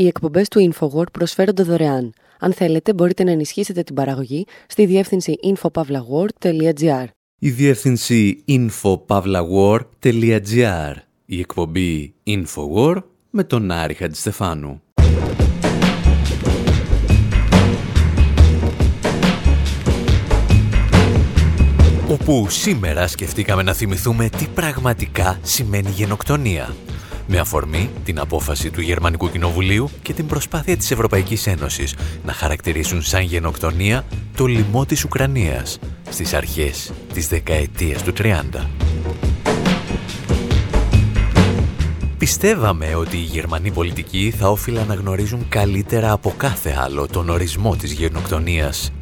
Οι εκπομπές του InfoWord προσφέρονται δωρεάν. Αν θέλετε, μπορείτε να ενισχύσετε την παραγωγή στη διεύθυνση infopavlagor.gr. Η διεύθυνση infopavlagor.gr. Η εκπομπή InfoWord με τον Άρη Χατζηστεφάνου. Όπου σήμερα σκεφτήκαμε να θυμηθούμε τι πραγματικά σημαίνει γενοκτονία με αφορμή την απόφαση του Γερμανικού Κοινοβουλίου και την προσπάθεια της Ευρωπαϊκής Ένωσης να χαρακτηρίσουν σαν γενοκτονία το λοιμό της Ουκρανίας στις αρχές της δεκαετίας του 30. Πιστεύαμε ότι οι Γερμανοί πολιτικοί θα όφυλαν να γνωρίζουν καλύτερα από κάθε άλλο τον ορισμό της γενοκτονίας.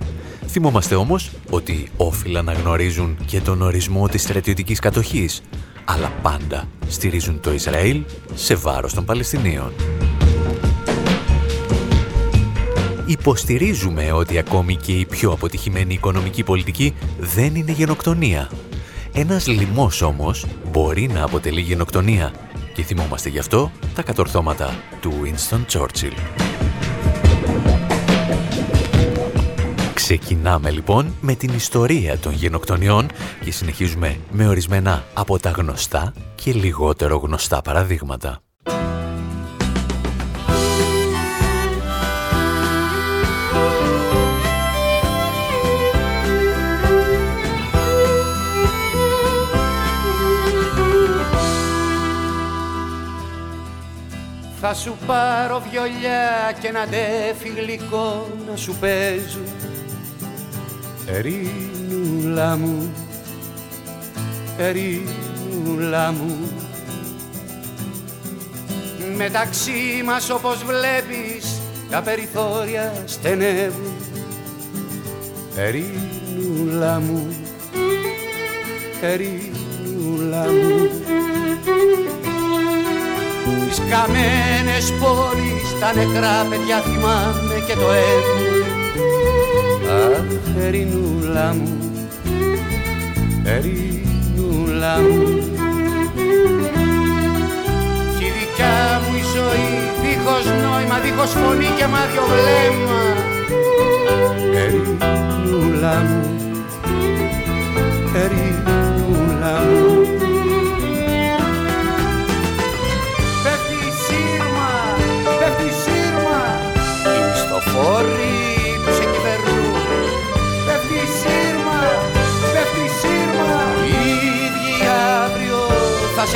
Θυμόμαστε όμως ότι όφυλαν να γνωρίζουν και τον ορισμό της στρατιωτικής κατοχής, αλλά πάντα στηρίζουν το Ισραήλ σε βάρος των Παλαιστινίων. Υποστηρίζουμε ότι ακόμη και η πιο αποτυχημένη οικονομική πολιτική δεν είναι γενοκτονία. Ένας λοιμός όμως μπορεί να αποτελεί γενοκτονία και θυμόμαστε γι' αυτό τα κατορθώματα του Winston Churchill. Ξεκινάμε λοιπόν με την ιστορία των γενοκτονιών και συνεχίζουμε με ορισμένα από τα γνωστά και λιγότερο γνωστά παραδείγματα. Θα σου πάρω βιολιά και ένα ντέφι γλυκό να σου παίζουν Ερήνουλα μου, ερήνουλα μου Μεταξύ μας όπως βλέπεις τα περιθώρια στενεύουν. Ερήνουλα μου, ερήνουλα μου Τις καμένες πόλεις, τα νεκρά παιδιά θυμάμαι και το έβγαλε Αχ, ερηνούλα μου, ερηνούλα μου. Κι η δικιά μου η ζωή δίχως νόημα, δίχως φωνή και μάτιο βλέμμα. Ερηνούλα μου, ερηνούλα μου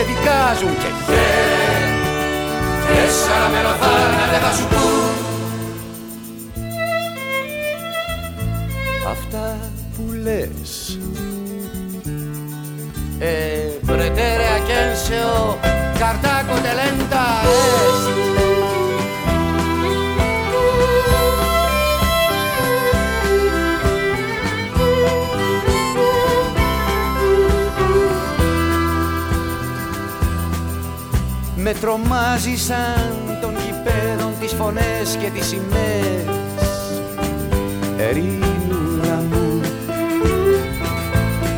σε δικάζουν και και τέσσερα μελοθάνατε θα σου πούν Αυτά που λες Ε, πρετέρεα κένσεο, Με τρομάζει σαν των γηπέδων τις φωνές και τις σημαίες. Ερήνουλα μου,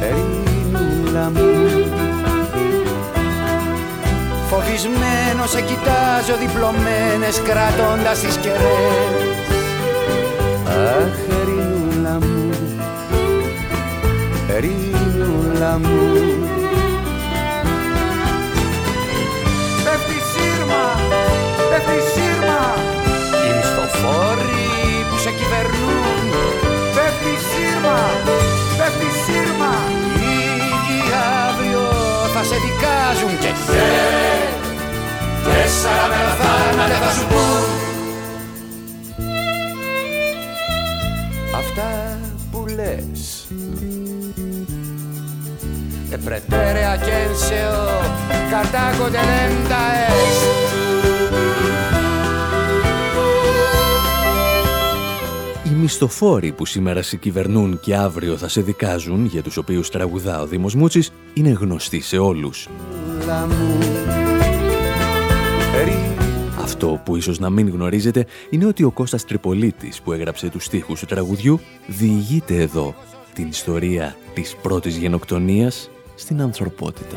ερήνουλα μου. Φοβισμένος σε κοιτάζω διπλωμένες κρατώντας τις κεραίες. Αχ, ερήνουλα μου, ερήνουλα μου πέφτει σύρμα. Οι μισθοφόροι που σε κυβερνούν Πέφτει σύρμα, πέφτει σύρμα. Οι ίδιοι αύριο θα σε δικάζουν και και Τέσσερα μέρα θα σου πούν. Αυτά που λες E pretere a Censeo, Cartago de lenta est μισθοφόροι που σήμερα σε κυβερνούν και αύριο θα σε δικάζουν, για τους οποίους τραγουδά ο Δήμος Μούτσης, είναι γνωστοί σε όλους. Αυτό που ίσως να μην γνωρίζετε είναι ότι ο Κώστας Τριπολίτης που έγραψε τους στίχους του τραγουδιού διηγείται εδώ την ιστορία της πρώτης γενοκτονίας στην ανθρωπότητα.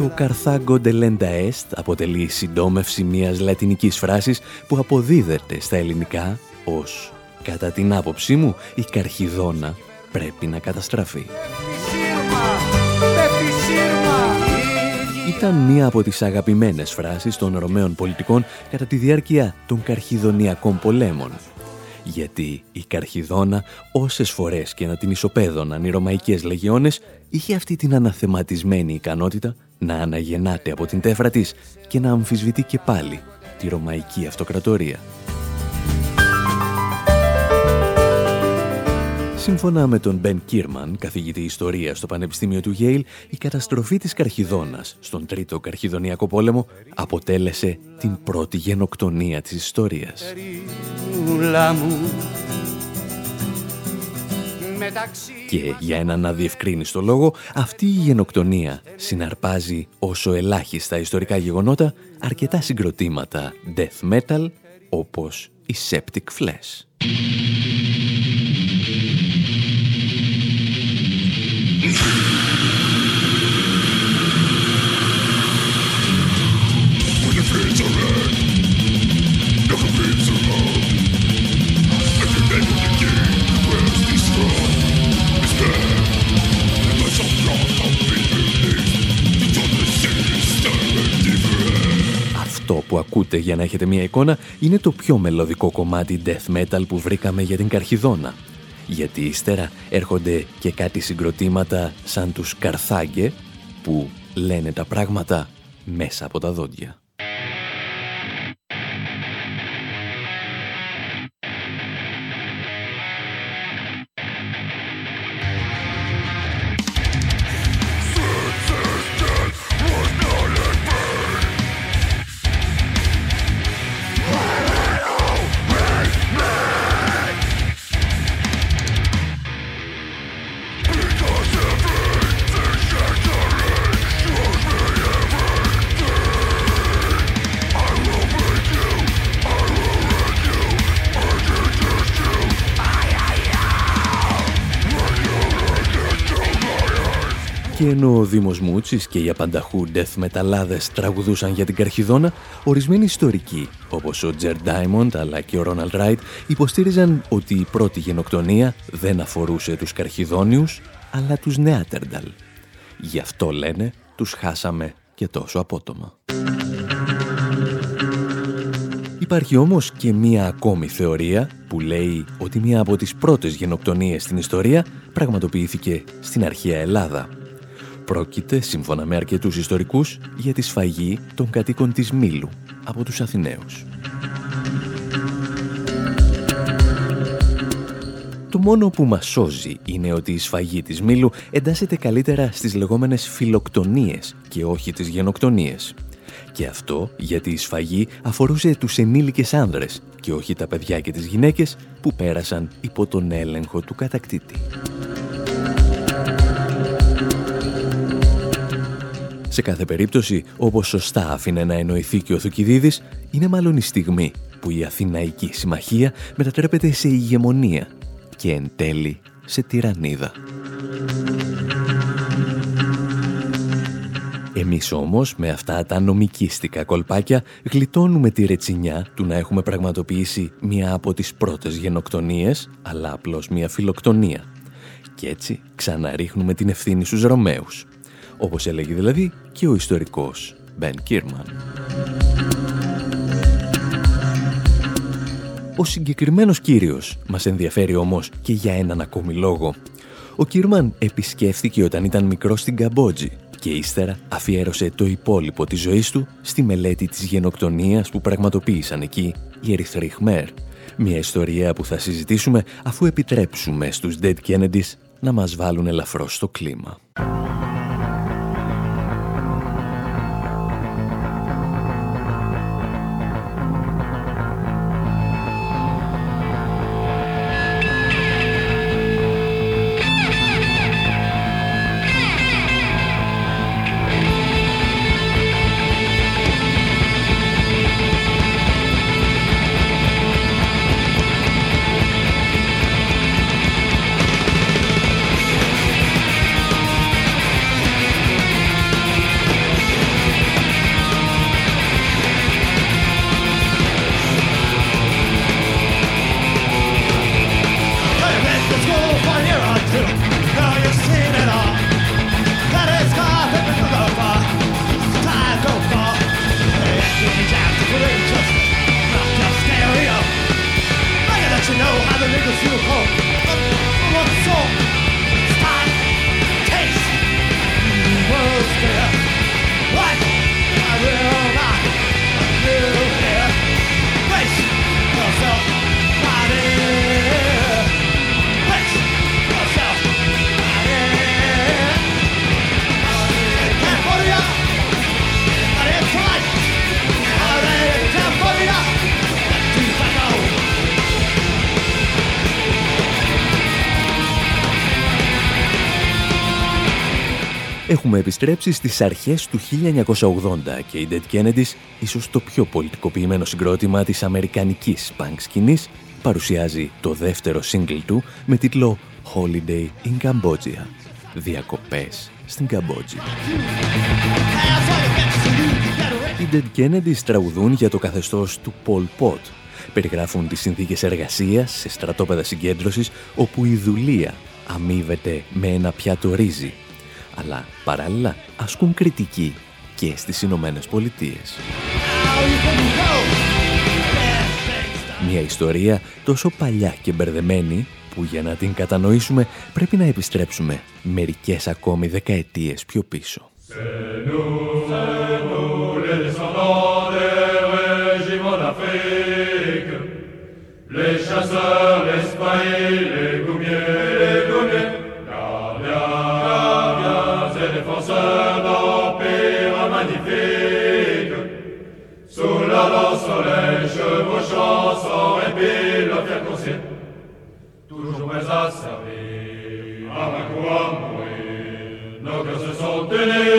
Το Καρθάγκο Ντελέντα Est αποτελεί συντόμευση μιας λατινικής φράσης που αποδίδεται στα ελληνικά ως «Κατά την άποψή μου, η καρχιδόνα πρέπει να καταστραφεί». Ήταν μία από τις αγαπημένες φράσεις των Ρωμαίων πολιτικών κατά τη διάρκεια των καρχιδονιακών πολέμων. Γιατί η καρχιδόνα όσες φορές και να την ισοπαίδωναν οι Ρωμαϊκές Λεγιώνες είχε αυτή την αναθεματισμένη ικανότητα να αναγεννάται από την τέφρα της και να αμφισβητεί και πάλι τη Ρωμαϊκή Αυτοκρατορία. Σύμφωνα με τον Μπεν Κίρμαν, καθηγητή ιστορίας στο Πανεπιστήμιο του Γέιλ, η καταστροφή της Καρχιδόνας στον Τρίτο Καρχιδονιακό Πόλεμο αποτέλεσε την πρώτη γενοκτονία της ιστορίας. Και για έναν αδιευκρίνιστο λόγο, αυτή η γενοκτονία συναρπάζει όσο ελάχιστα ιστορικά γεγονότα αρκετά συγκροτήματα death metal όπως η Septic Flesh. Που ακούτε για να έχετε μια εικόνα είναι το πιο μελωδικό κομμάτι death metal που βρήκαμε για την Καρχιδόνα. Γιατί ύστερα έρχονται και κάτι συγκροτήματα σαν τους Καρθάγκε που λένε τα πράγματα μέσα από τα δόντια. Δήμος Μούτσης και οι απανταχού death μεταλλάδες τραγουδούσαν για την Καρχιδόνα, ορισμένοι ιστορικοί, όπως ο Τζερ Ντάιμοντ αλλά και ο Ρόναλντ Ράιτ, υποστήριζαν ότι η πρώτη γενοκτονία δεν αφορούσε τους Καρχιδόνιους, αλλά τους Νεάτερνταλ. Γι' αυτό λένε, τους χάσαμε και τόσο απότομα. Υπάρχει όμως και μία ακόμη θεωρία που λέει ότι μία από τις πρώτες γενοκτονίες στην ιστορία πραγματοποιήθηκε στην αρχαία Ελλάδα Πρόκειται, σύμφωνα με αρκετούς ιστορικούς, για τη σφαγή των κατοίκων της Μήλου από τους Αθηναίους. Το μόνο που μας σώζει είναι ότι η σφαγή της Μήλου εντάσσεται καλύτερα στις λεγόμενες φιλοκτονίες και όχι τις γενοκτονίες. Και αυτό γιατί η σφαγή αφορούσε τους ενήλικες άνδρες και όχι τα παιδιά και τις γυναίκες που πέρασαν υπό τον έλεγχο του κατακτήτη. Σε κάθε περίπτωση, όπως σωστά άφηνε να εννοηθεί και ο Θουκυδίδης, είναι μάλλον η στιγμή που η Αθηναϊκή Συμμαχία μετατρέπεται σε ηγεμονία και εν τέλει σε τυραννίδα. Εμείς όμως με αυτά τα νομικίστικα κολπάκια γλιτώνουμε τη ρετσινιά του να έχουμε πραγματοποιήσει μία από τις πρώτες γενοκτονίες, αλλά απλώς μία φιλοκτονία. Και έτσι ξαναρίχνουμε την ευθύνη στους Ρωμαίους όπως έλεγε δηλαδή και ο ιστορικός Μπεν Κίρμαν. Ο συγκεκριμένος κύριος μας ενδιαφέρει όμως και για έναν ακόμη λόγο. Ο Κίρμαν επισκέφθηκε όταν ήταν μικρός στην Καμπότζη και ύστερα αφιέρωσε το υπόλοιπο της ζωής του στη μελέτη της γενοκτονίας που πραγματοποίησαν εκεί οι Ερυθροί Χμέρ. Μια ιστορία που θα συζητήσουμε αφού επιτρέψουμε στους Dead Kennedys να μας βάλουν ελαφρώς στο κλίμα. Έχουμε επιστρέψει στις αρχές του 1980 και η Dead Kennedys, ίσως το πιο πολιτικοποιημένο συγκρότημα της αμερικανικής punk σκηνής, παρουσιάζει το δεύτερο single του με τίτλο Holiday in Cambodia. Διακοπές στην Καμπότζη. Οι Dead Kennedys τραγουδούν για το καθεστώς του Pol Pot. Περιγράφουν τις συνθήκες εργασίας σε στρατόπεδα συγκέντρωσης όπου η δουλεία αμείβεται με ένα πιάτο ρύζι αλλά παράλληλα ασκούν κριτική και στις Ηνωμένες Πολιτείες. Μια ιστορία τόσο παλιά και μπερδεμένη που για να την κατανοήσουμε πρέπει να επιστρέψουμε μερικές ακόμη δεκαετίες πιο πίσω. Soleil, chevauchant sans répit le fier toujours prêts à servir, à ma à mourir. Nos cœurs se sont unis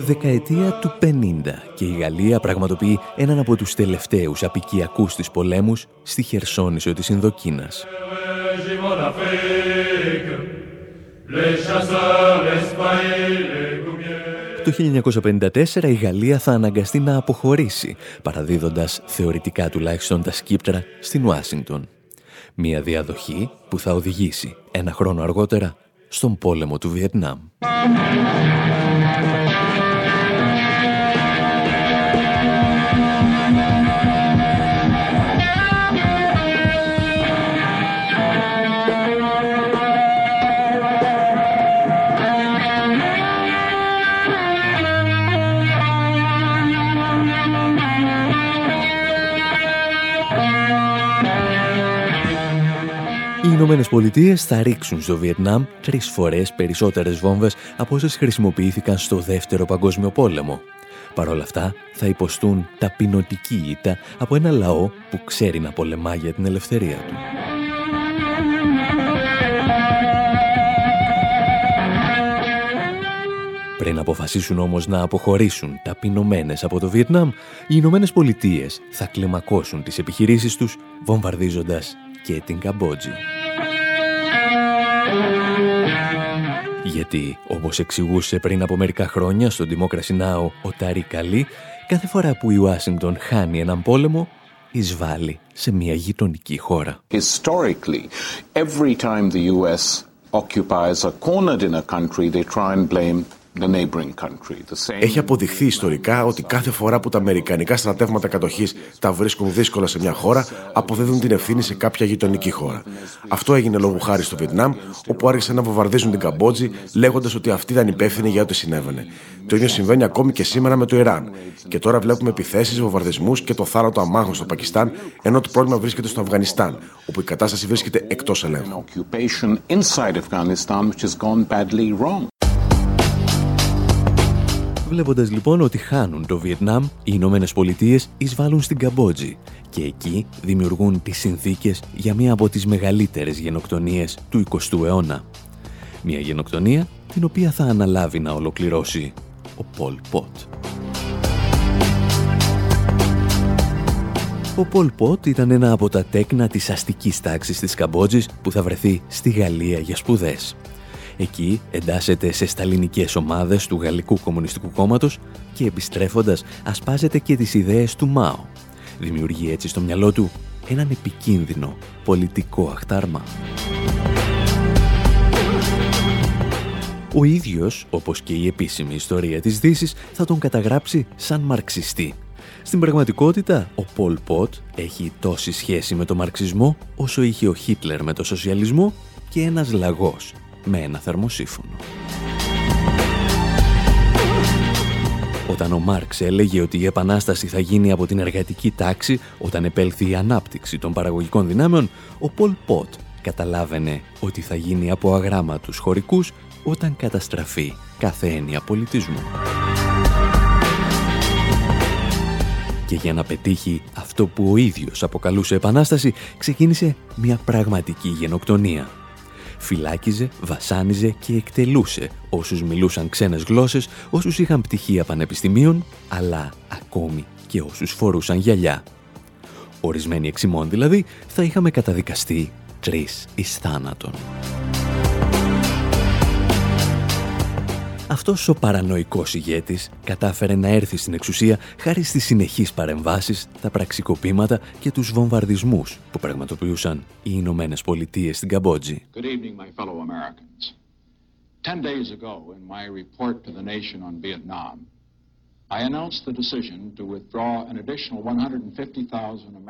δεκαετία του 50 και η Γαλλία πραγματοποιεί έναν από τους τελευταίους απικιακούς της πολέμους στη Χερσόνησο της Ινδοκίνας. Το 1954 η Γαλλία θα αναγκαστεί να αποχωρήσει, παραδίδοντας θεωρητικά τουλάχιστον τα σκύπτρα στην Ουάσιγκτον. Μια διαδοχή που θα οδηγήσει ένα χρόνο αργότερα στον πόλεμο του Βιετνάμ. Ηνωμένες Πολιτείες θα ρίξουν στο Βιετνάμ τρεις φορές περισσότερες βόμβες από όσες χρησιμοποιήθηκαν στο Δεύτερο Παγκόσμιο Πόλεμο. Παρ' όλα αυτά θα υποστούν ταπεινωτική ήττα από ένα λαό που ξέρει να πολεμά για την ελευθερία του. Πριν αποφασίσουν όμως να αποχωρήσουν ταπεινωμένες από το Βιετνάμ, οι Ηνωμένες Πολιτείες θα κλιμακώσουν τις επιχειρήσεις τους βομβαρδίζοντας και την Καμπότζη. Γιατί, όπως εξηγούσε πριν από μερικά χρόνια στο Democracy Now! ο Τάρι Καλή, κάθε φορά που η Ουάσιγκτον χάνει έναν πόλεμο, εισβάλλει σε μια γειτονική χώρα. Historically, every time the US occupies a cornered in a country, they try and blame έχει αποδειχθεί ιστορικά ότι κάθε φορά που τα αμερικανικά στρατεύματα κατοχής τα βρίσκουν δύσκολα σε μια χώρα, αποδίδουν την ευθύνη σε κάποια γειτονική χώρα. Αυτό έγινε λόγω χάρη στο Βιετνάμ, όπου άρχισαν να βομβαρδίζουν την Καμπότζη, λέγοντας ότι αυτή ήταν υπεύθυνη για ό,τι συνέβαινε. Το ίδιο συμβαίνει ακόμη και σήμερα με το Ιράν. Και τώρα βλέπουμε επιθέσεις, βομβαρδισμούς και το θάνατο αμάχων στο Πακιστάν, ενώ το πρόβλημα βρίσκεται στο Αφγανιστάν, όπου η κατάσταση βρίσκεται εκτός ελέγχου. Βλέποντας λοιπόν ότι χάνουν το Βιετνάμ, οι Ηνωμένες Πολιτείες εισβάλλουν στην Καμπότζη και εκεί δημιουργούν τις συνθήκες για μία από τις μεγαλύτερες γενοκτονίες του 20ου αιώνα. Μια γενοκτονία την οποία θα αναλάβει να ολοκληρώσει ο Πολ Πότ. Ο Πολ Πότ ήταν ένα από τα τέκνα της αστικής τάξης της Καμπότζης που θα βρεθεί στη Γαλλία για σπουδές. Εκεί εντάσσεται σε σταλινικές ομάδες του Γαλλικού Κομμουνιστικού Κόμματος και επιστρέφοντας ασπάζεται και τις ιδέες του ΜΑΟ. Δημιουργεί έτσι στο μυαλό του έναν επικίνδυνο πολιτικό αχτάρμα. Ο ίδιος, όπως και η επίσημη ιστορία της δύσης θα τον καταγράψει σαν μαρξιστή. Στην πραγματικότητα, ο Πολ Πότ έχει τόση σχέση με το μαρξισμό όσο είχε ο Χίτλερ με το σοσιαλισμό και ένας λαγός με ένα θερμοσύφωνο. Όταν ο Μάρξ έλεγε ότι η επανάσταση θα γίνει από την εργατική τάξη όταν επέλθει η ανάπτυξη των παραγωγικών δυνάμεων, ο Πολ Πότ καταλάβαινε ότι θα γίνει από αγράμματους χωρικούς όταν καταστραφεί κάθε έννοια πολιτισμού. Και για να πετύχει αυτό που ο ίδιος αποκαλούσε επανάσταση, ξεκίνησε μια πραγματική γενοκτονία. Φυλάκιζε, βασάνιζε και εκτελούσε όσους μιλούσαν ξένες γλώσσες, όσους είχαν πτυχία πανεπιστημίων, αλλά ακόμη και όσους φορούσαν γυαλιά. Ορισμένοι εξημών δηλαδή θα είχαμε καταδικαστεί τρεις εις θάνατον. Αυτός ο παρανοϊκός ηγέτης κατάφερε να έρθει στην εξουσία χάρη στις συνεχείς παρεμβάσεις, τα πραξικοπήματα και τους βομβαρδισμούς που πραγματοποιούσαν οι Ηνωμένες Πολιτείες στην Καμπότζη. Good evening, my fellow Americans. Ten days ago, in my report to the nation on Vietnam,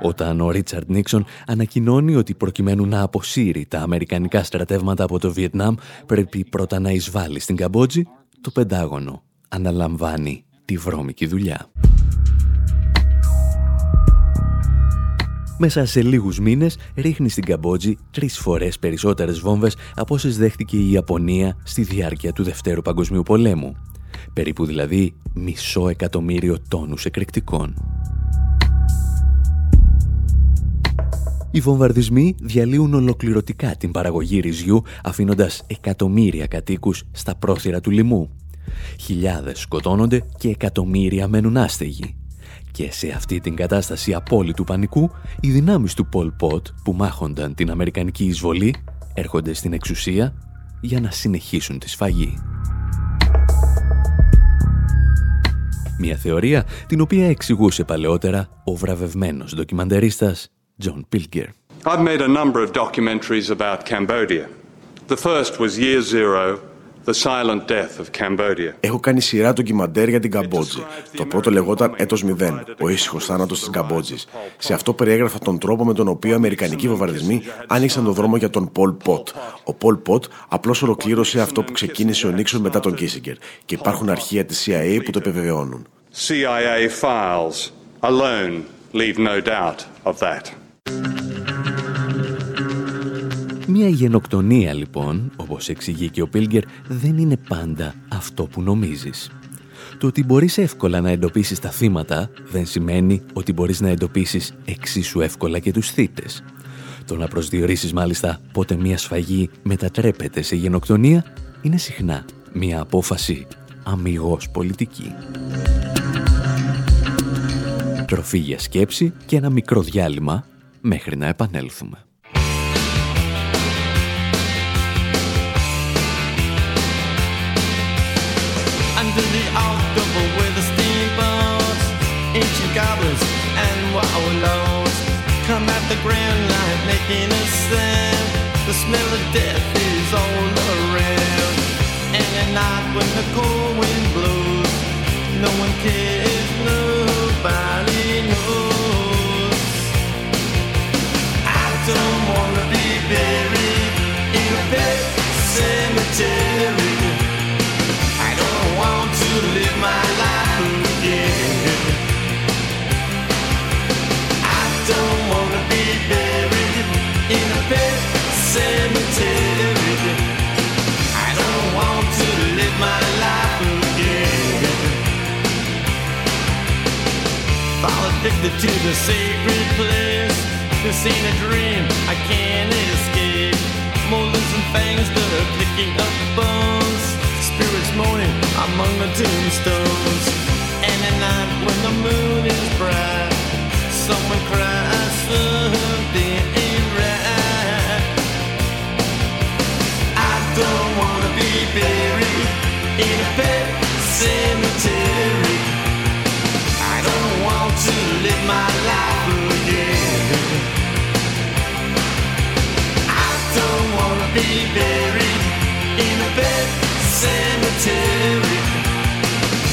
όταν ο Ρίτσαρντ Νίξον ανακοινώνει ότι προκειμένου να αποσύρει τα αμερικανικά στρατεύματα από το Βιετνάμ πρέπει πρώτα να εισβάλλει στην Καμπότζη, το Πεντάγωνο αναλαμβάνει τη βρώμικη δουλειά. Μέσα σε λίγους μήνες ρίχνει στην Καμπότζη τρεις φορές περισσότερες βόμβες από όσες δέχτηκε η Ιαπωνία στη διάρκεια του Δευτέρου Παγκοσμίου Πολέμου. Περίπου δηλαδή μισό εκατομμύριο τόνους εκρηκτικών. Οι βομβαρδισμοί διαλύουν ολοκληρωτικά την παραγωγή ρυζιού, αφήνοντας εκατομμύρια κατοίκους στα πρόθυρα του λοιμού. Χιλιάδες σκοτώνονται και εκατομμύρια μένουν άστεγοι. Και σε αυτή την κατάσταση απόλυτου πανικού, οι δυνάμεις του Πολ Πότ που μάχονταν την Αμερικανική εισβολή έρχονται στην εξουσία για να συνεχίσουν τη σφαγή. Μια θεωρία την οποία εξηγούσε παλαιότερα ο βραβευμένος ντοκιμαντερίστας John Pilger. I've made a number of documentaries about Cambodia. The first was Year Zero, The Silent Death of Cambodia. Έχω κάνει σειρά ντοκιμαντέρ για την Καμπότζη. Το πρώτο λεγόταν Έτος 0, ο ήσυχος θάνατος της Καμπότζης. Σε αυτό περιέγραφα τον τρόπο με τον οποίο οι Αμερικανικοί βομβαρδισμοί άνοιξαν τον δρόμο για τον Πολ Πότ. Ο Πολ Πότ απλώς ολοκλήρωσε αυτό που ξεκίνησε ο Νίξον μετά τον Κίσιγκερ. Και υπάρχουν αρχεία της CIA που το επιβεβαιώνουν. CIA files alone leave no doubt of that. Μια γενοκτονία λοιπόν, όπως εξηγεί και ο Πίλγκερ, δεν είναι πάντα αυτό που νομίζεις. Το ότι μπορείς εύκολα να εντοπίσεις τα θύματα δεν σημαίνει ότι μπορείς να εντοπίσεις εξίσου εύκολα και τους θύτες. Το να προσδιορίσεις μάλιστα πότε μια σφαγή μετατρέπεται σε γενοκτονία είναι συχνά μια απόφαση αμυγός πολιτική. Τροφή για σκέψη και ένα μικρό διάλειμμα μέχρι να επανέλθουμε. Under the October with the steamboats Ancient goblins and wallows Come at the grand light making a sound The smell of death is all around. And at night when the cold wind blows No one cares, nobody knows. I don't wanna be buried in a pet cemetery addicted to live my life again I'll to the sacred place This ain't a dream I can't escape Molars and fangs are picking up bones Spirits moaning among the tombstones And at night when the moon is bright Someone cries something buried in a pet cemetery. I don't want to live my life again. I don't wanna be buried in a pet cemetery.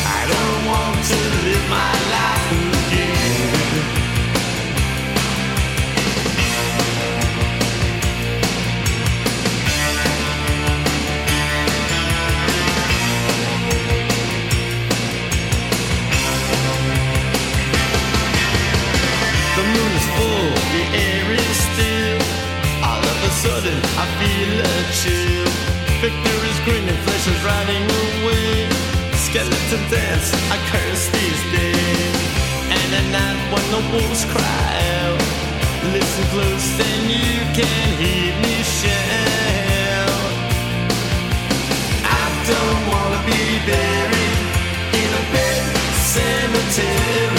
I don't want to live my is running away. Skeleton dance, I curse these days. And at night when the wolves cry out, listen close then you can hear me shout. I don't wanna be buried in a big cemetery.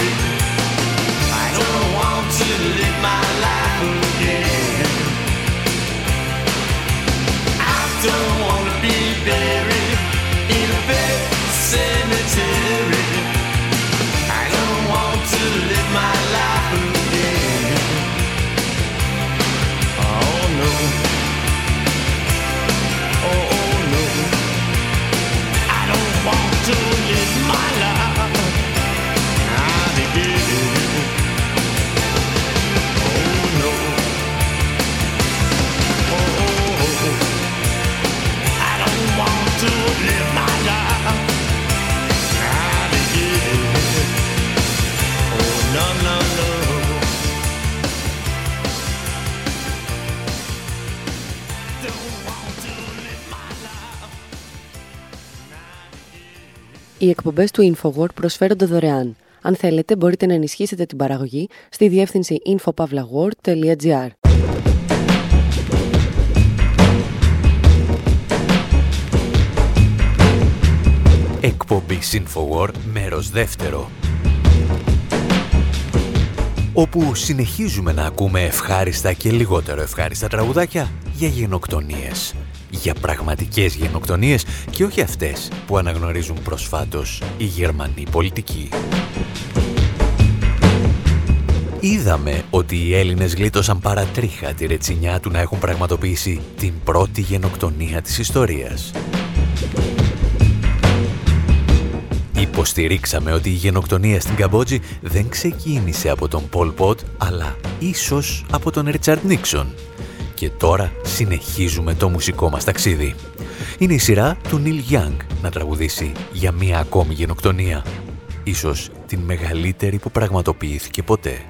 Οι εκπομπές του InfoWord προσφέρονται δωρεάν. Αν θέλετε, μπορείτε να ενισχύσετε την παραγωγή στη διεύθυνση infopavlagor.gr. Εκπομπή Infowar, μέρος δεύτερο. Όπου συνεχίζουμε να ακούμε ευχάριστα και λιγότερο ευχάριστα τραγουδάκια για γενοκτονίες. Για πραγματικές γενοκτονίες και όχι αυτές που αναγνωρίζουν προσφάτως οι Γερμανοί πολιτικοί. Είδαμε ότι οι Έλληνες γλίτωσαν παρατρίχα τη ρετσινιά του να έχουν πραγματοποιήσει την πρώτη γενοκτονία της ιστορίας. Υποστηρίξαμε ότι η γενοκτονία στην Καμπότζη δεν ξεκίνησε από τον Πολ Πότ, αλλά ίσως από τον Ρίτσαρντ Νίξον. Και τώρα συνεχίζουμε το μουσικό μας ταξίδι. Είναι η σειρά του Νίλ Γιάνγκ να τραγουδήσει για μία ακόμη γενοκτονία. Ίσως την μεγαλύτερη που πραγματοποιήθηκε ποτέ.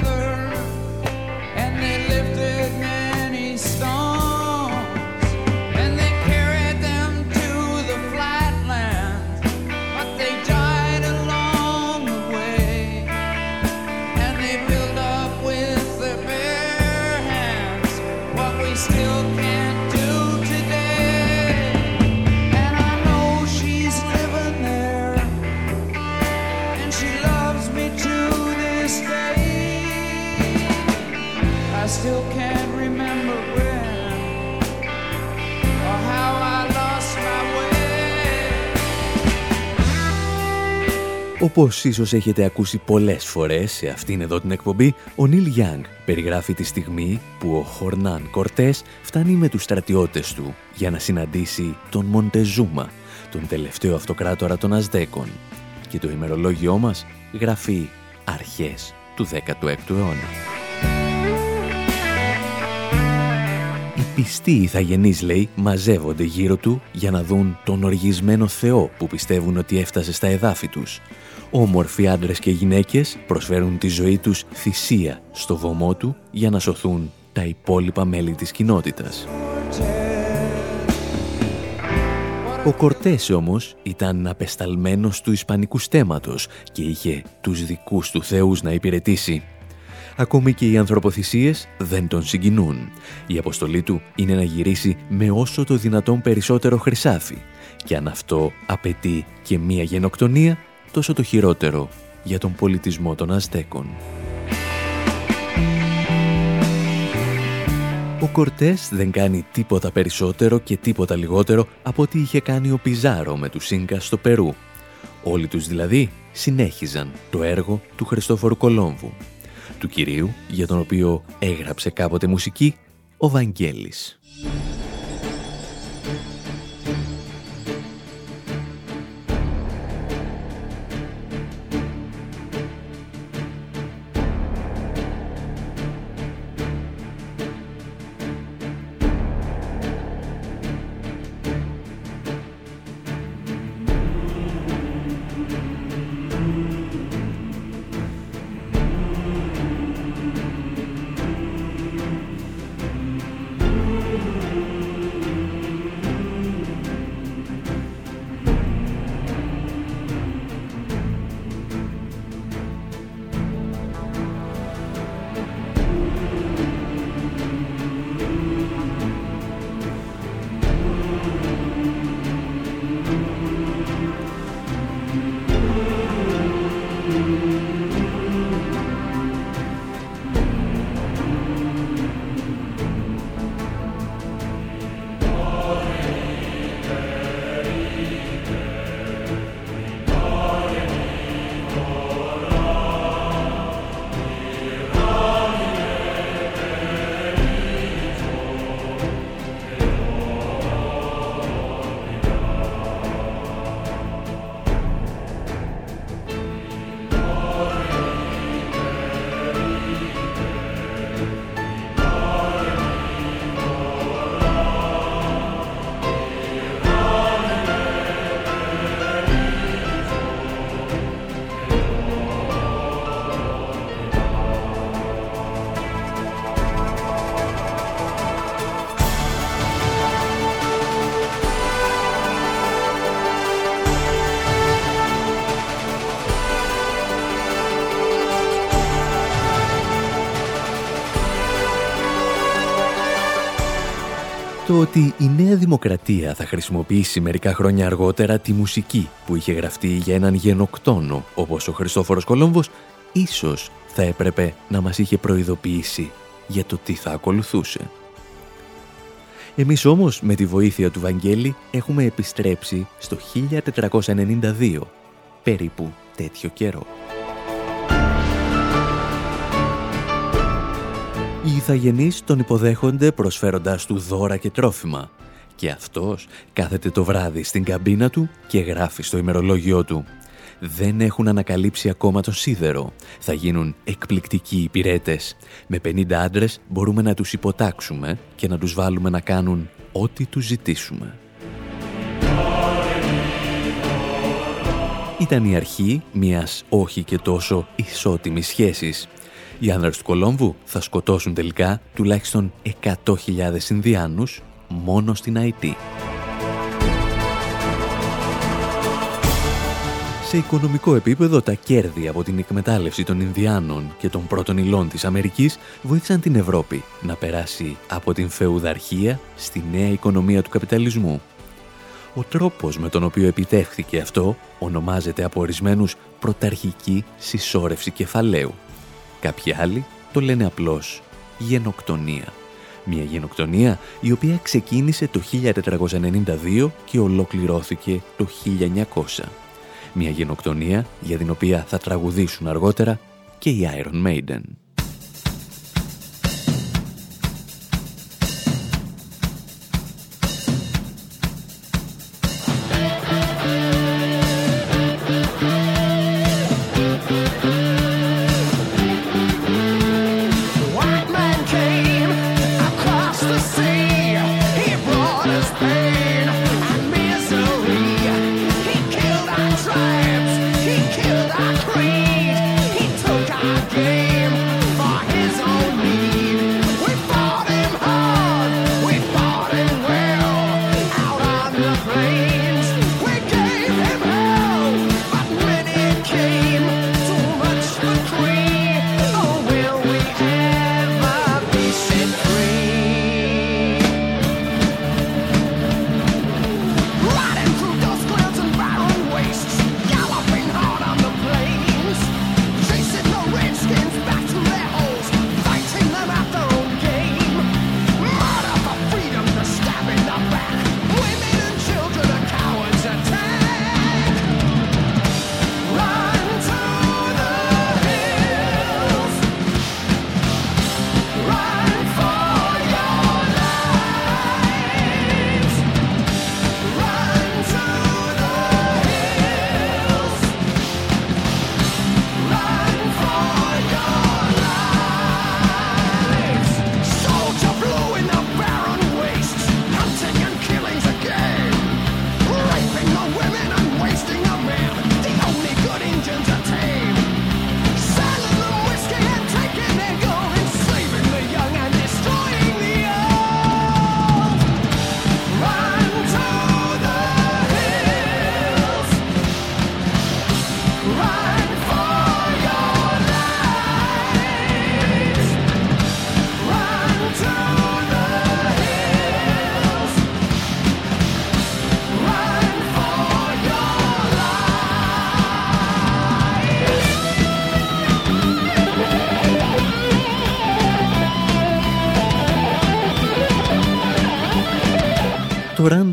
together Όπως ίσως έχετε ακούσει πολλές φορές σε αυτήν εδώ την εκπομπή, ο Νίλ Γιάνγκ περιγράφει τη στιγμή που ο Χορνάν Κορτές φτάνει με τους στρατιώτες του για να συναντήσει τον Μοντεζούμα, τον τελευταίο αυτοκράτορα των Αζδέκων. Και το ημερολόγιό μας γράφει αρχές του 16ου αιώνα. Οι πιστοί ηθαγενείς, λέει, μαζεύονται γύρω του για να δουν τον οργισμένο Θεό που πιστεύουν ότι έφτασε στα εδάφη τους. Όμορφοι άντρες και γυναίκες προσφέρουν τη ζωή τους θυσία στο βωμό του για να σωθούν τα υπόλοιπα μέλη της κοινότητας. Ο Κορτές όμως ήταν απεσταλμένος του Ισπανικού στέματος και είχε τους δικούς του θεούς να υπηρετήσει. Ακόμη και οι ανθρωποθυσίες δεν τον συγκινούν. Η αποστολή του είναι να γυρίσει με όσο το δυνατόν περισσότερο χρυσάφι. Και αν αυτό απαιτεί και μία γενοκτονία, τόσο το χειρότερο για τον πολιτισμό των Αζτέκων. Ο Κορτές δεν κάνει τίποτα περισσότερο και τίποτα λιγότερο από ό,τι είχε κάνει ο Πιζάρο με τους Ίνκα στο Περού. Όλοι τους δηλαδή συνέχιζαν το έργο του Χριστόφορου Κολόμβου, του κυρίου για τον οποίο έγραψε κάποτε μουσική ο Βαγγέλης. Το ότι η Νέα Δημοκρατία θα χρησιμοποιήσει μερικά χρόνια αργότερα τη μουσική που είχε γραφτεί για έναν γενοκτόνο όπως ο Χριστόφορος Κολόμβος ίσως θα έπρεπε να μας είχε προειδοποιήσει για το τι θα ακολουθούσε. Εμείς όμως με τη βοήθεια του Βαγγέλη έχουμε επιστρέψει στο 1492, περίπου τέτοιο καιρό. Οι ηθαγενείς τον υποδέχονται προσφέροντάς του δώρα και τρόφιμα και αυτός κάθεται το βράδυ στην καμπίνα του και γράφει στο ημερολόγιό του δεν έχουν ανακαλύψει ακόμα τον σίδερο. Θα γίνουν εκπληκτικοί υπηρέτες. Με 50 άντρες μπορούμε να τους υποτάξουμε και να τους βάλουμε να κάνουν ό,τι τους ζητήσουμε. Ήταν η αρχή μιας όχι και τόσο ισότιμης σχέσης. Οι άνδρες του Κολόμβου θα σκοτώσουν τελικά τουλάχιστον 100.000 Ινδιάνους μόνο στην Αϊτή. Σε οικονομικό επίπεδο, τα κέρδη από την εκμετάλλευση των Ινδιάνων και των πρώτων υλών της Αμερικής βοήθησαν την Ευρώπη να περάσει από την φεουδαρχία στη νέα οικονομία του καπιταλισμού. Ο τρόπος με τον οποίο επιτεύχθηκε αυτό ονομάζεται από ορισμένους πρωταρχική συσσόρευση κεφαλαίου. Κάποιοι άλλοι το λένε απλώς γενοκτονία. Μια γενοκτονία η οποία ξεκίνησε το 1492 και ολοκληρώθηκε το 1900. Μια γενοκτονία για την οποία θα τραγουδήσουν αργότερα και οι Iron Maiden.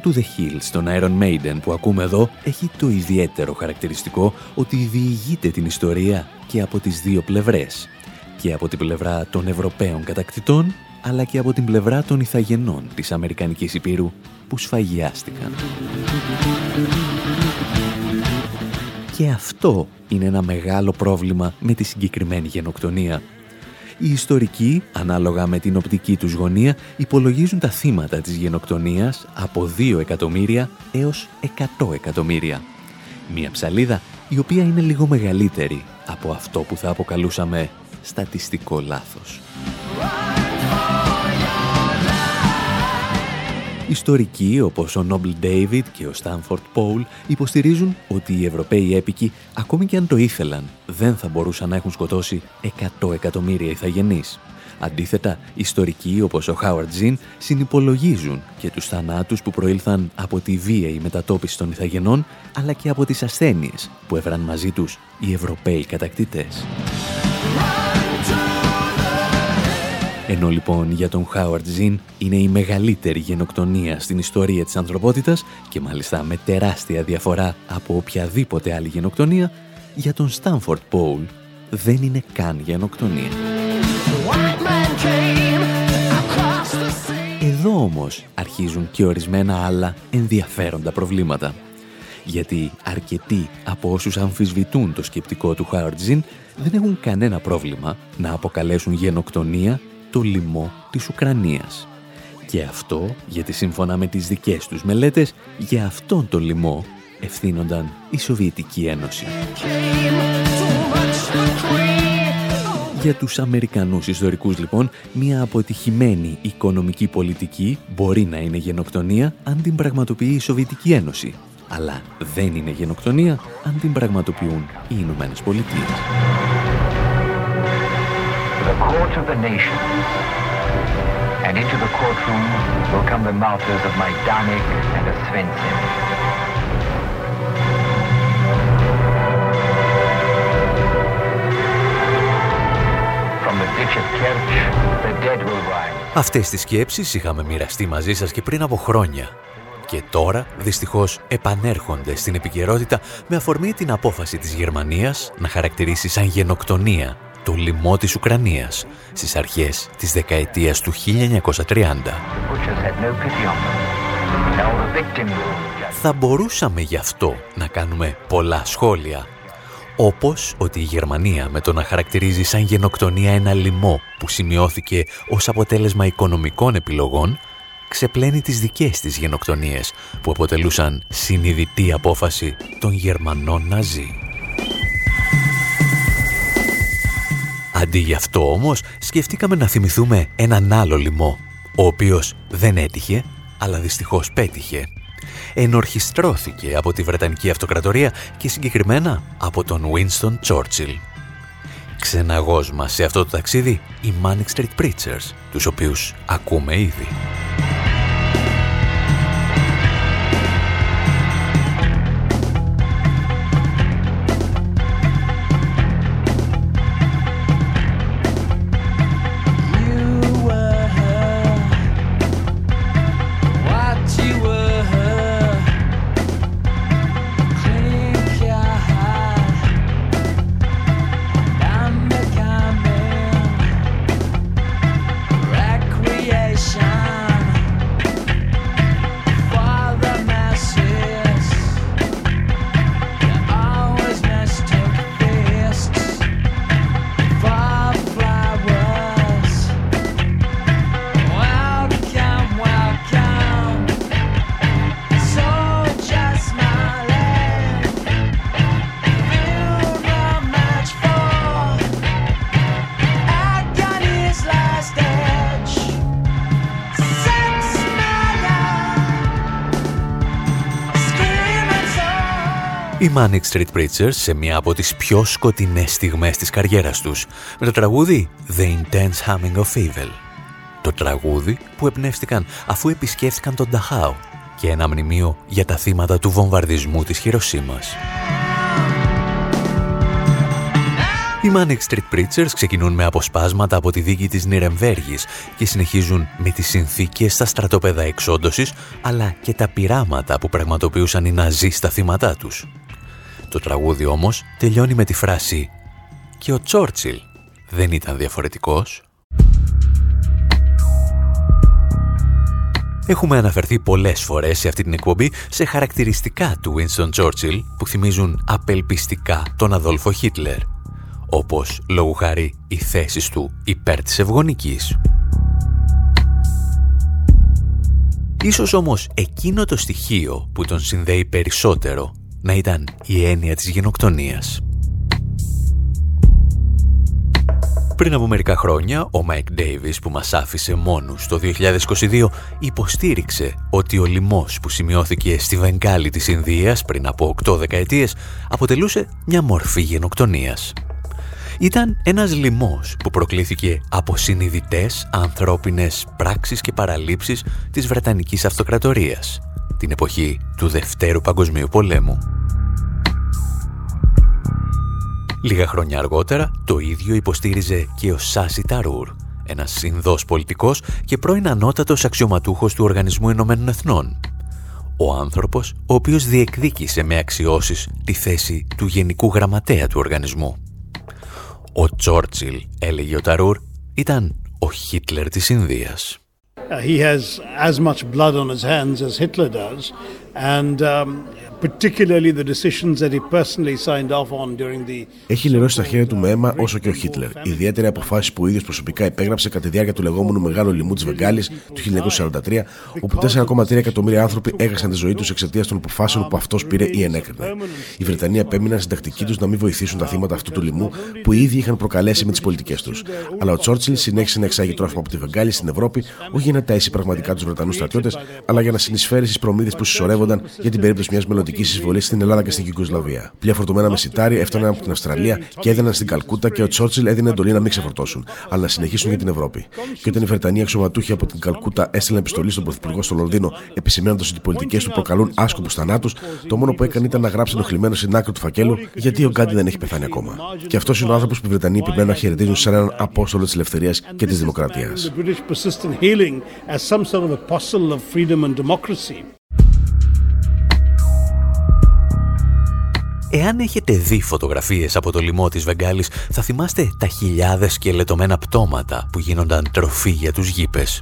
Το Run to the Hills των Iron Maiden που ακούμε εδώ έχει το ιδιαίτερο χαρακτηριστικό ότι διηγείται την ιστορία και από τις δύο πλευρές. Και από την πλευρά των Ευρωπαίων κατακτητών, αλλά και από την πλευρά των Ιθαγενών της Αμερικανικής Υπήρου που σφαγιάστηκαν. Και αυτό είναι ένα μεγάλο πρόβλημα με τη συγκεκριμένη γενοκτονία. Οι ιστορικοί, ανάλογα με την οπτική τους γωνία, υπολογίζουν τα θύματα της γενοκτονίας από 2 εκατομμύρια έως 100 εκατομμύρια. Μία ψαλίδα η οποία είναι λίγο μεγαλύτερη από αυτό που θα αποκαλούσαμε στατιστικό λάθος. Ιστορικοί όπως ο Νόμπλ Ντέιβιτ και ο Στάνφορντ Πόουλ υποστηρίζουν ότι οι Ευρωπαίοι έπικοι, ακόμη και αν το ήθελαν, δεν θα μπορούσαν να έχουν σκοτώσει 100 εκατομμύρια ηθαγενείς. Αντίθετα, ιστορικοί όπως ο Χάουαρτ Ζιν συνυπολογίζουν και τους θανάτους που προήλθαν από τη βίαιη μετατόπιση των ηθαγενών, αλλά και από τις ασθένειες που έφεραν μαζί τους οι Ευρωπαίοι κατακτητές. Ενώ λοιπόν για τον Χάουαρτ Ζιν είναι η μεγαλύτερη γενοκτονία στην ιστορία της ανθρωπότητας και μάλιστα με τεράστια διαφορά από οποιαδήποτε άλλη γενοκτονία, για τον Στάνφορντ Πόουλ δεν είναι καν γενοκτονία. White man came across the sea. Εδώ όμως αρχίζουν και ορισμένα άλλα ενδιαφέροντα προβλήματα. Γιατί αρκετοί από όσους αμφισβητούν το σκεπτικό του Χάουαρτ Ζιν δεν έχουν κανένα πρόβλημα να αποκαλέσουν γενοκτονία το λοιμό της Ουκρανίας. Και αυτό γιατί σύμφωνα με τις δικές τους μελέτες για αυτόν τον λοιμό ευθύνονταν η Σοβιετική Ένωση. Για τους Αμερικανούς ιστορικούς λοιπόν, μια αποτυχημένη οικονομική πολιτική μπορεί να είναι γενοκτονία αν την πραγματοποιεί η Σοβιετική Ένωση. αλλά δεν είναι γενοκτονία αν την πραγματοποιούν οι Ηνωμένες Πολιτείες. The court of the nation. And into the courtroom will come the martyrs of Majdanek and of Svensson. From the ditch of Kerch, the dead will rise. Αυτές τις σκέψεις είχαμε μοιραστεί μαζί σας και πριν από χρόνια. Και τώρα, δυστυχώς, επανέρχονται στην επικαιρότητα με αφορμή την απόφαση της Γερμανίας να χαρακτηρίσει σαν γενοκτονία το λοιμό της Ουκρανίας στις αρχές της δεκαετίας του 1930. Butchers had no pity on them. Now the victims will judge. Θα μπορούσαμε γι' αυτό να κάνουμε πολλά σχόλια. Όπως ότι η Γερμανία με το να χαρακτηρίζει σαν γενοκτονία ένα λοιμό που σημειώθηκε ως αποτέλεσμα οικονομικών επιλογών, ξεπλένει τις δικές της γενοκτονίες που αποτελούσαν συνειδητή απόφαση των Γερμανών Ναζί. Αντί γι' αυτό όμως, σκεφτήκαμε να θυμηθούμε έναν άλλο λοιμό, ο οποίος δεν έτυχε, αλλά δυστυχώς πέτυχε. Ενορχιστρώθηκε από τη Βρετανική Αυτοκρατορία και συγκεκριμένα από τον Winston Churchill. Ξεναγός μας σε αυτό το ταξίδι, οι Manic Street Preachers, τους οποίους ακούμε ήδη. Manic Street Preachers σε μια από τις πιο σκοτεινές στιγμές της καριέρας τους με το τραγούδι The Intense Humming of Evil. Το τραγούδι που εμπνεύστηκαν αφού επισκέφθηκαν τον Ταχάου και ένα μνημείο για τα θύματα του βομβαρδισμού της Χειροσύμας. Οι Manic Street Preachers ξεκινούν με αποσπάσματα από τη δίκη της Νιρεμβέργης και συνεχίζουν με τις συνθήκες στα στρατόπεδα εξόντωσης αλλά και τα πειράματα που πραγματοποιούσαν οι Ναζί στα θύματά τους. Το τραγούδι όμως τελειώνει με τη φράση «Και ο Τσόρτσιλ δεν ήταν διαφορετικός». Έχουμε αναφερθεί πολλές φορές σε αυτή την εκπομπή σε χαρακτηριστικά του Winston Churchill που θυμίζουν απελπιστικά τον Αδόλφο Χίτλερ, όπως λόγου χάρη οι θέσεις του υπέρ της ευγονικής. Ίσως όμως εκείνο το στοιχείο που τον συνδέει περισσότερο να ήταν η έννοια της γενοκτονίας. Πριν από μερικά χρόνια, ο Μάικ Ντέιβις που μας άφησε μόνους το 2022 υποστήριξε ότι ο λιμός που σημειώθηκε στη Βεγγάλη της Ινδίας πριν από 8 δεκαετίες αποτελούσε μια μορφή γενοκτονίας. Ήταν ένας λιμός που προκλήθηκε από συνειδητές ανθρώπινες πράξεις και παραλείψεις της Βρετανικής Αυτοκρατορίας την εποχή του Δευτέρου Παγκοσμίου Πολέμου. Λίγα χρόνια αργότερα, το ίδιο υποστήριζε και ο Σάσι Ταρούρ, ένας συνδός πολιτικός και πρώην ανώτατος αξιωματούχος του Οργανισμού Ενωμένων Εθνών. Ο άνθρωπος, ο οποίος διεκδίκησε με αξιώσεις τη θέση του Γενικού Γραμματέα του οργανισμού. Ο Τσόρτσιλ, έλεγε ο Ταρούρ, ήταν ο Χίτλερ της Ινδίας. Uh, he has as much blood on his hands as Hitler does, and um, particularly the decisions that he personally signed off on during the. Έχει λερώσει τα χέρια του με αίμα όσο και ο Χίτλερ. Ιδιαίτερα αποφάσει που ο ίδιος προσωπικά υπέγραψε κατά τη διάρκεια του λεγόμενου Μεγάλου Λοιμού της Βεγγάλης του 1943, όπου 4,3 εκατομμύρια άνθρωποι έχασαν τη ζωή τους εξαιτίας των αποφάσεων που αυτός πήρε ή ενέκρινε. Οι Βρετανοί επέμειναν στην τακτική τους να μην βοηθήσουν τα θύματα αυτού του λοιμού που οι ίδιοι είχαν προκαλέσει με τις πολιτικές τους. Αλλά ο Τσόρτσιλ συνέχισε να εξάγει τρόφιμα από τη Βεγγάλη στην Ευρώπη, όχι για να ταΐσει πραγματικά τους Βρετανούς στρατιώτες, αλλά για να συνεισφέρει στις προμήθειες που συσσωρεύονταν για την περίπτωση μιας στρατιωτική εισβολής στην Ελλάδα και στην Κυκοσλαβία. Πλοία φορτωμένα με σιτάρι έφταναν από την Αυστραλία και έδιναν στην Καλκούτα και ο Τσόρτσιλ έδινε εντολή να μην ξεφορτώσουν, αλλά να συνεχίσουν για την Ευρώπη. Και όταν οι Βρετανοί αξιωματούχοι από την Καλκούτα έστειλαν επιστολή στον Πρωθυπουργό στο Λονδίνο, επισημένοντα ότι οι πολιτικές του προκαλούν άσκοπους θανάτους, το μόνο που έκανε ήταν να γράψει ενοχλημένο στην άκρη του φακέλου γιατί ο Γκάντι δεν έχει πεθάνει ακόμα. Και αυτός είναι ο άνθρωπος που οι Βρετανοί επιμένουν να χαιρετίζουν σαν έναν απόστολο της ελευθερίας και της δημοκρατίας. Εάν έχετε δει φωτογραφίες από το λοιμό της Βεγγάλης, θα θυμάστε τα χιλιάδες σκελετωμένα πτώματα που γίνονταν τροφή για τους γήπες.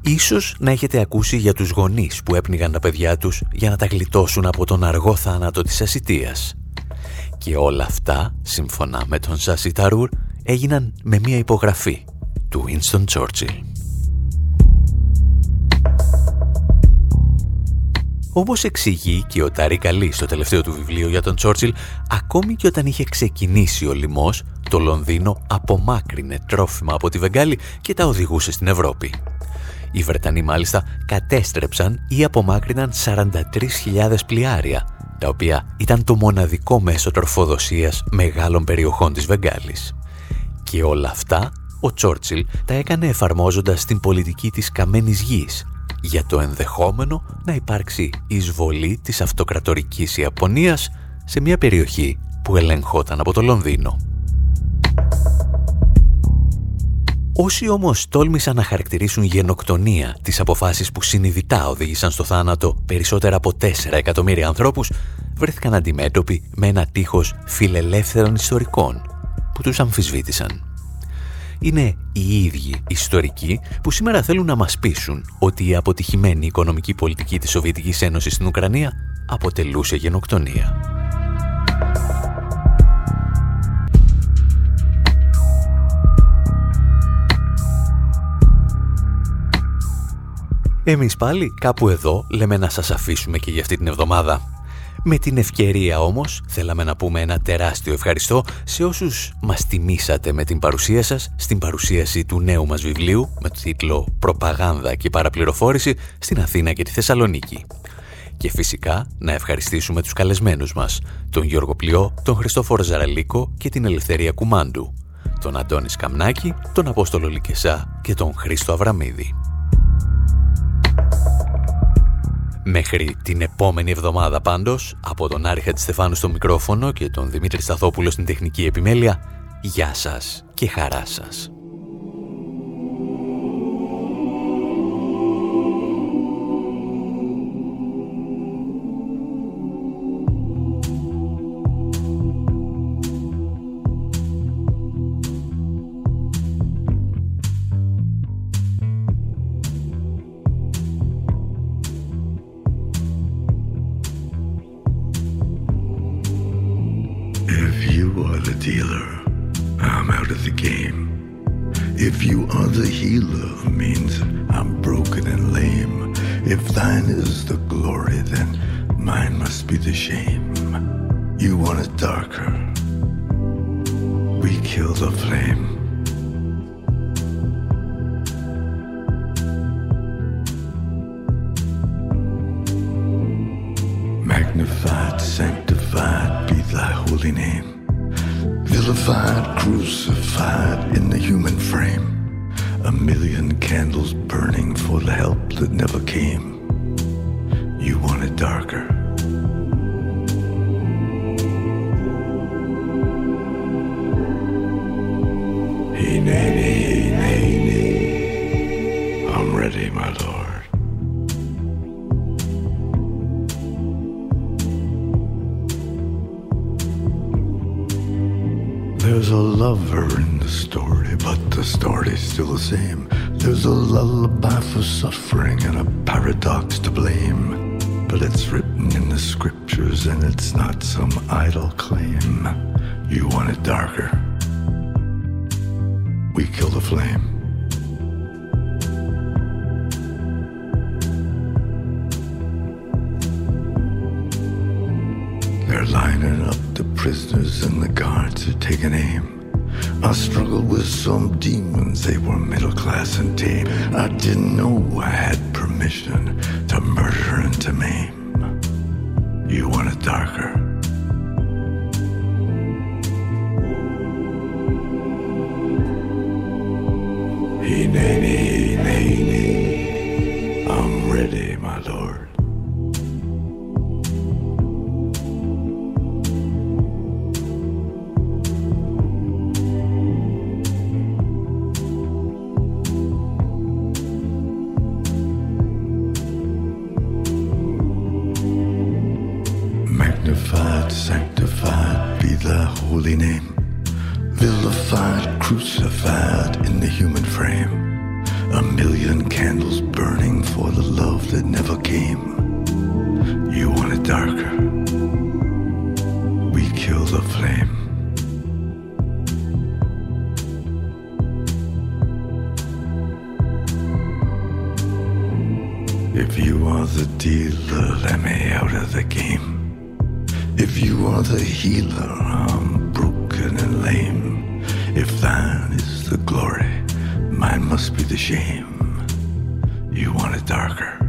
Ίσως να έχετε ακούσει για τους γονείς που έπνιγαν τα παιδιά τους για να τα γλιτώσουν από τον αργό θάνατο της ασυτείας. Και όλα αυτά, σύμφωνα με τον Σάσι Ταρούρ, έγιναν με μία υπογραφή του Winston Churchill. Όπως εξηγεί και ο Τάρι Καλή στο τελευταίο του βιβλίο για τον Τσόρτσιλ, ακόμη και όταν είχε ξεκινήσει ο λοιμός, το Λονδίνο απομάκρυνε τρόφιμα από τη Βεγγάλη και τα οδηγούσε στην Ευρώπη. Οι Βρετανοί μάλιστα κατέστρεψαν ή απομάκρυναν 43.000 πλοιάρια, τα οποία ήταν το μοναδικό μέσο τροφοδοσίας μεγάλων περιοχών της Βεγγάλης. Και όλα αυτά ο Τσόρτσιλ τα έκανε εφαρμόζοντας την πολιτική της καμένης γης, για το ενδεχόμενο να υπάρξει εισβολή της αυτοκρατορικής Ιαπωνίας σε μια περιοχή που ελεγχόταν από το Λονδίνο. Όσοι όμως τόλμησαν να χαρακτηρίσουν γενοκτονία τις αποφάσεις που συνειδητά οδήγησαν στο θάνατο περισσότερα από 4 εκατομμύρια ανθρώπους, βρέθηκαν αντιμέτωποι με ένα τείχος φιλελεύθερων ιστορικών που τους αμφισβήτησαν είναι οι ίδιοι ιστορικοί που σήμερα θέλουν να μας πείσουν ότι η αποτυχημένη οικονομική πολιτική της Σοβιετικής Ένωσης στην Ουκρανία αποτελούσε γενοκτονία. Εμείς πάλι κάπου εδώ λέμε να σας αφήσουμε και για αυτή την εβδομάδα. Με την ευκαιρία όμως θέλαμε να πούμε ένα τεράστιο ευχαριστώ σε όσους μας τιμήσατε με την παρουσία σας στην παρουσίαση του νέου μας βιβλίου με το τίτλο «Προπαγάνδα και παραπληροφόρηση» στην Αθήνα και τη Θεσσαλονίκη. Και φυσικά να ευχαριστήσουμε τους καλεσμένους μας, τον Γιώργο Πλειό, τον Χριστόφορο Ζαραλίκο και την Ελευθερία Κουμάντου, τον Αντώνης Σκαμνάκη, τον Απόστολο Λικεσά και τον Χρήστο Αβραμίδη. Μέχρι την επόμενη εβδομάδα πάντως, από τον Άρη Χατζηστεφάνου στο μικρόφωνο και τον Δημήτρη Σταθόπουλο στην τεχνική επιμέλεια, γεια σας και χαρά σας. Some idle claim. You want it darker. We kill the flame. They're lining up the prisoners and the guards are taking aim. I struggled with some demons, they were middle class and tame. I didn't know I had permission to murder and to maim. You Hine, hine. I'm ready. I'm broken and lame. If thine is the glory, mine must be the shame. You want it darker.